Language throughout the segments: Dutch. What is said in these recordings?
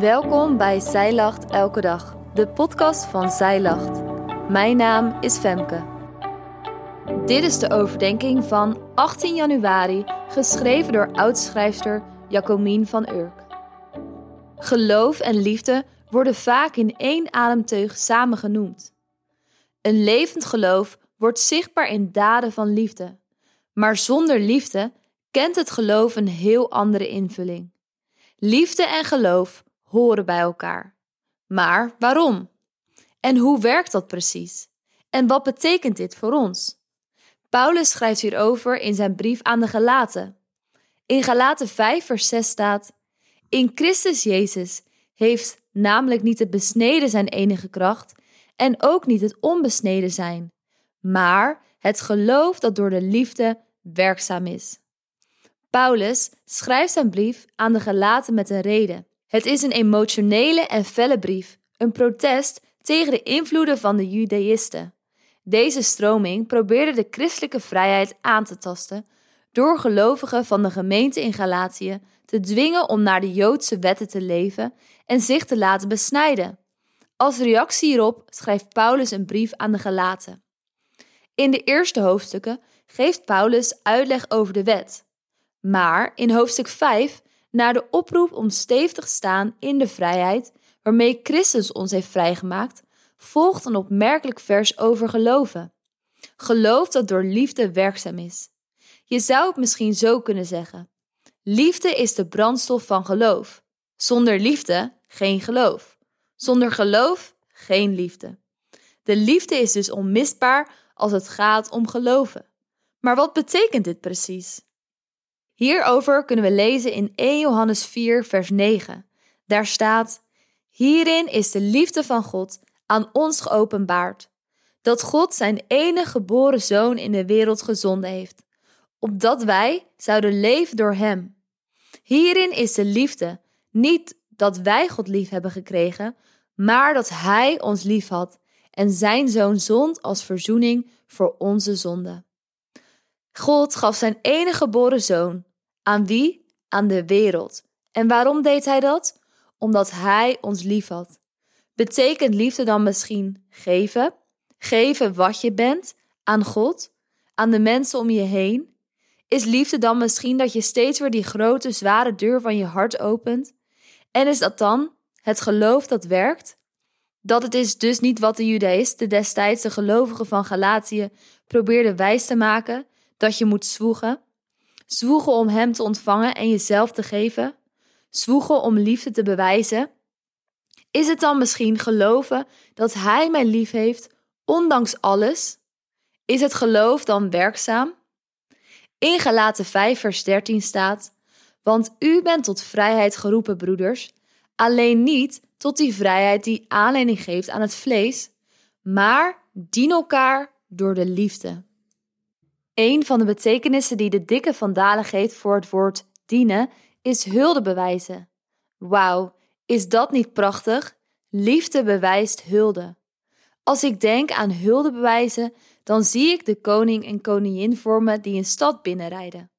Welkom bij Zij Lacht Elke Dag, de podcast van Zij Lacht. Mijn naam is Femke. Dit is de overdenking van 18 januari, geschreven door oudschrijfster Jacomien van Urk. Geloof en liefde worden vaak in één ademteug samen genoemd. Een levend geloof wordt zichtbaar in daden van liefde. Maar zonder liefde kent het geloof een heel andere invulling. Liefde en geloof horen bij elkaar. Maar waarom? En hoe werkt dat precies? En wat betekent dit voor ons? Paulus schrijft hierover in zijn brief aan de Galaten. In Galaten 5, vers 6 staat: In Christus Jezus heeft namelijk niet het besneden zijn enige kracht en ook niet het onbesneden zijn, maar het geloof dat door de liefde werkzaam is. Paulus schrijft zijn brief aan de Galaten met een reden. Het is een emotionele en felle brief, een protest tegen de invloeden van de Judaïsten. Deze stroming probeerde de christelijke vrijheid aan te tasten door gelovigen van de gemeente in Galatië te dwingen om naar de Joodse wetten te leven en zich te laten besnijden. Als reactie hierop schrijft Paulus een brief aan de Galaten. In de eerste hoofdstukken geeft Paulus uitleg over de wet. Maar in hoofdstuk 5, naar de oproep om stevig te staan in de vrijheid waarmee Christus ons heeft vrijgemaakt, volgt een opmerkelijk vers over geloven. Geloof dat door liefde werkzaam is. Je zou het misschien zo kunnen zeggen: Liefde is de brandstof van geloof. Zonder liefde geen geloof. Zonder geloof geen liefde. De liefde is dus onmisbaar als het gaat om geloven. Maar wat betekent dit precies? Hierover kunnen we lezen in 1 Johannes 4, vers 9. Daar staat: Hierin is de liefde van God aan ons geopenbaard, dat God zijn enige geboren zoon in de wereld gezonden heeft, opdat wij zouden leven door hem. Hierin is de liefde, niet dat wij God lief hebben gekregen, maar dat hij ons lief had en zijn zoon zond als verzoening voor onze zonde. God gaf zijn enige geboren zoon. Aan wie? Aan de wereld. En waarom deed hij dat? Omdat hij ons lief had. Betekent liefde dan misschien geven? Geven wat je bent aan God, aan de mensen om je heen? Is liefde dan misschien dat je steeds weer die grote, zware deur van je hart opent? En is dat dan het geloof dat werkt? Dat het is dus niet wat de Judaïsten destijds de gelovigen van Galatië probeerden wijs te maken, dat je moet zwoegen. Zwoegen om hem te ontvangen en jezelf te geven. Zwoegen om liefde te bewijzen. Is het dan misschien geloven dat hij mij lief heeft, ondanks alles? Is het geloof dan werkzaam? In Galaten 5 vers 13 staat, want u bent tot vrijheid geroepen, broeders, alleen niet tot die vrijheid die aanleiding geeft aan het vlees, maar dien elkaar door de liefde. Een van de betekenissen die de dikke van Dalen geeft voor het woord dienen is hulde bewijzen. Wauw, is dat niet prachtig? Liefde bewijst hulde. Als ik denk aan hulde bewijzen, dan zie ik de koning en koningin voor me die een stad binnenrijden.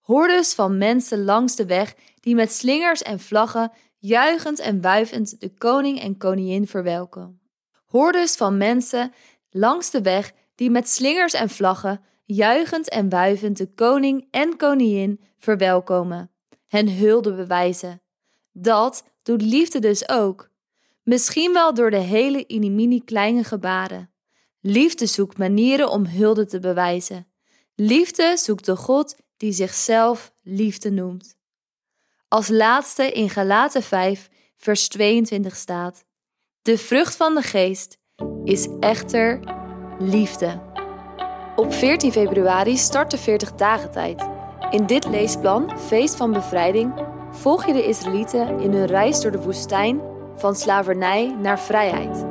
Hordes van mensen langs de weg die met slingers en vlaggen juichend en wuivend de koning en koningin verwelkomen. Hordes van mensen langs de weg die met slingers en vlaggen juichend en wuivend de koning en koningin verwelkomen, hen hulde bewijzen. Dat doet liefde dus ook. Misschien wel door de hele inimini kleine gebaren. Liefde zoekt manieren om hulde te bewijzen. Liefde zoekt de God die zichzelf liefde noemt. Als laatste in Galaten 5, vers 22 staat: De vrucht van de geest is echter liefde. Op 14 februari start de 40 dagen tijd. In dit leesplan, Feest van Bevrijding, volg je de Israëlieten in hun reis door de woestijn van slavernij naar vrijheid.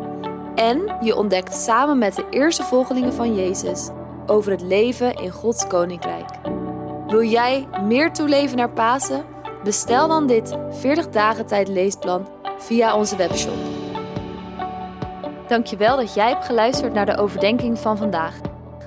En je ontdekt samen met de eerste volgelingen van Jezus over het leven in Gods koninkrijk. Wil jij meer toeleven naar Pasen? Bestel dan dit 40 dagen tijd leesplan via onze webshop. Dankjewel dat jij hebt geluisterd naar de overdenking van vandaag.